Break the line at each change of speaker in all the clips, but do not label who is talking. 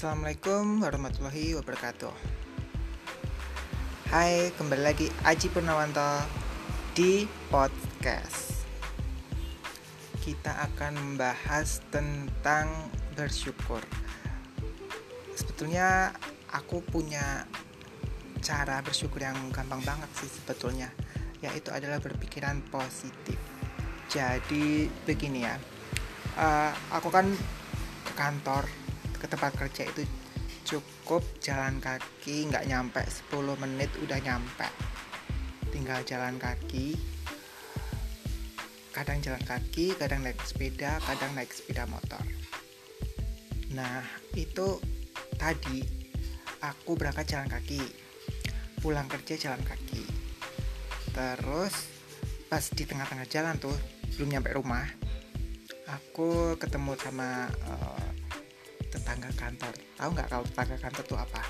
Assalamualaikum warahmatullahi wabarakatuh. Hai, kembali lagi Aji Purnawanto di podcast. Kita akan membahas tentang bersyukur. Sebetulnya aku punya cara bersyukur yang gampang banget sih sebetulnya Yaitu adalah berpikiran positif. Jadi begini ya uh, Aku kan ke kantor ke tempat kerja itu cukup jalan kaki nggak nyampe 10 menit udah nyampe. Tinggal jalan kaki. Kadang jalan kaki kadang naik sepeda kadang naik sepeda motor. Nah itu tadi aku berangkat jalan kaki. Pulang kerja jalan kaki. Terus pas di tengah-tengah jalan tuh belum nyampe rumah aku ketemu sama uh, tetangga kantor. Tahu nggak kalau tetangga kantor itu apa?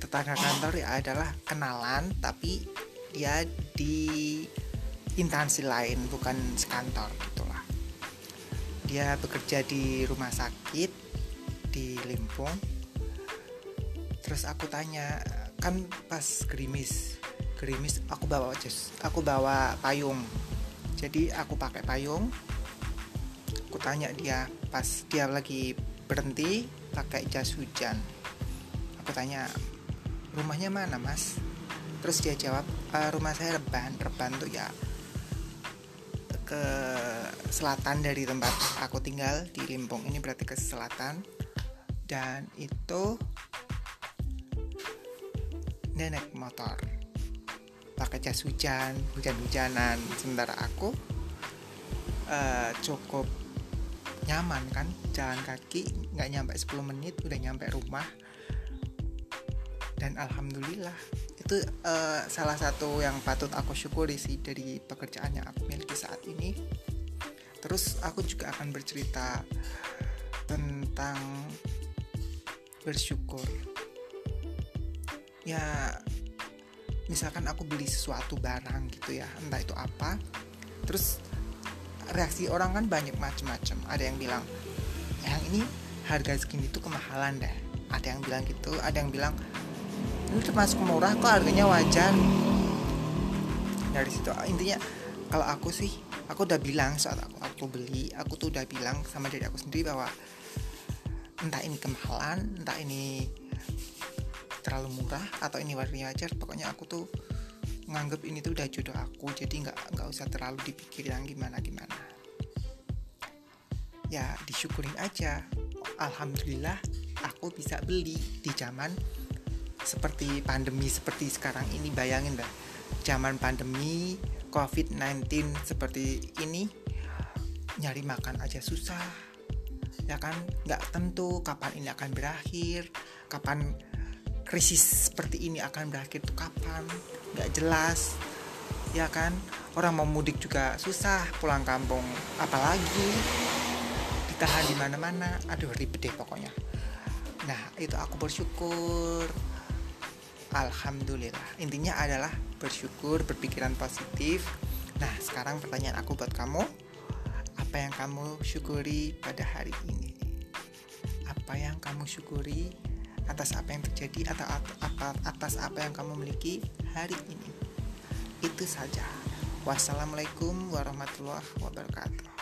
Tetangga kantor ya adalah kenalan tapi dia di instansi lain bukan sekantor gitulah dia bekerja di rumah sakit di Limpung. Terus aku tanya kan pas gerimis gerimis aku bawa jas aku bawa payung. Jadi aku pakai payung. Aku tanya dia pas dia lagi berhenti pakai jas hujan. Aku tanya rumahnya mana mas? Terus dia jawab e, rumah saya reban reban tuh ya ke selatan dari tempat aku tinggal di Limpung ini berarti ke selatan. Dan itu nenek motor. Pakai jas hujan hujan-hujanan. Sementara aku uh, cukup nyaman kan? Jalan kaki nggak nyampe 10 menit udah nyampe rumah. Dan alhamdulillah itu uh, salah satu yang patut aku syukuri sih dari pekerjaan yang aku miliki saat ini. Terus aku juga akan bercerita tentang bersyukur. Ya misalkan aku beli sesuatu barang gitu ya entah itu apa. Terus reaksi orang kan banyak macam-macam ada yang bilang yang ini harga segini tuh kemahalan deh. Ada yang bilang gitu ada yang bilang ini termasuk murah kok harganya wajar. Dari situ intinya kalau aku sih aku udah bilang saat aku aku beli aku tuh udah bilang sama diri aku sendiri bahwa entah ini kemahalan entah ini terlalu murah atau ini warnanya wajar pokoknya aku tuh nganggep ini tuh udah jodoh aku jadi nggak nggak usah terlalu dipikir yang gimana gimana. Ya disyukurin aja. Alhamdulillah aku bisa beli di zaman seperti pandemi seperti sekarang ini. Bayangin dah zaman pandemi covid-19 seperti ini nyari makan aja susah. Ya kan? Nggak tentu kapan ini akan berakhir kapan krisis seperti ini akan berakhir tuh kapan? Nggak jelas ya kan? Orang mau mudik juga susah pulang kampung apalagi? Ditahan di mana-mana aduh ribet deh pokoknya. Nah itu aku bersyukur. Alhamdulillah. Intinya adalah bersyukur berpikiran positif. Nah sekarang pertanyaan aku buat kamu. Apa yang kamu syukuri pada hari ini? Apa yang kamu syukuri atas apa yang terjadi atau atas apa yang kamu miliki hari ini. Itu saja. Wassalamualaikum warahmatullahi wabarakatuh.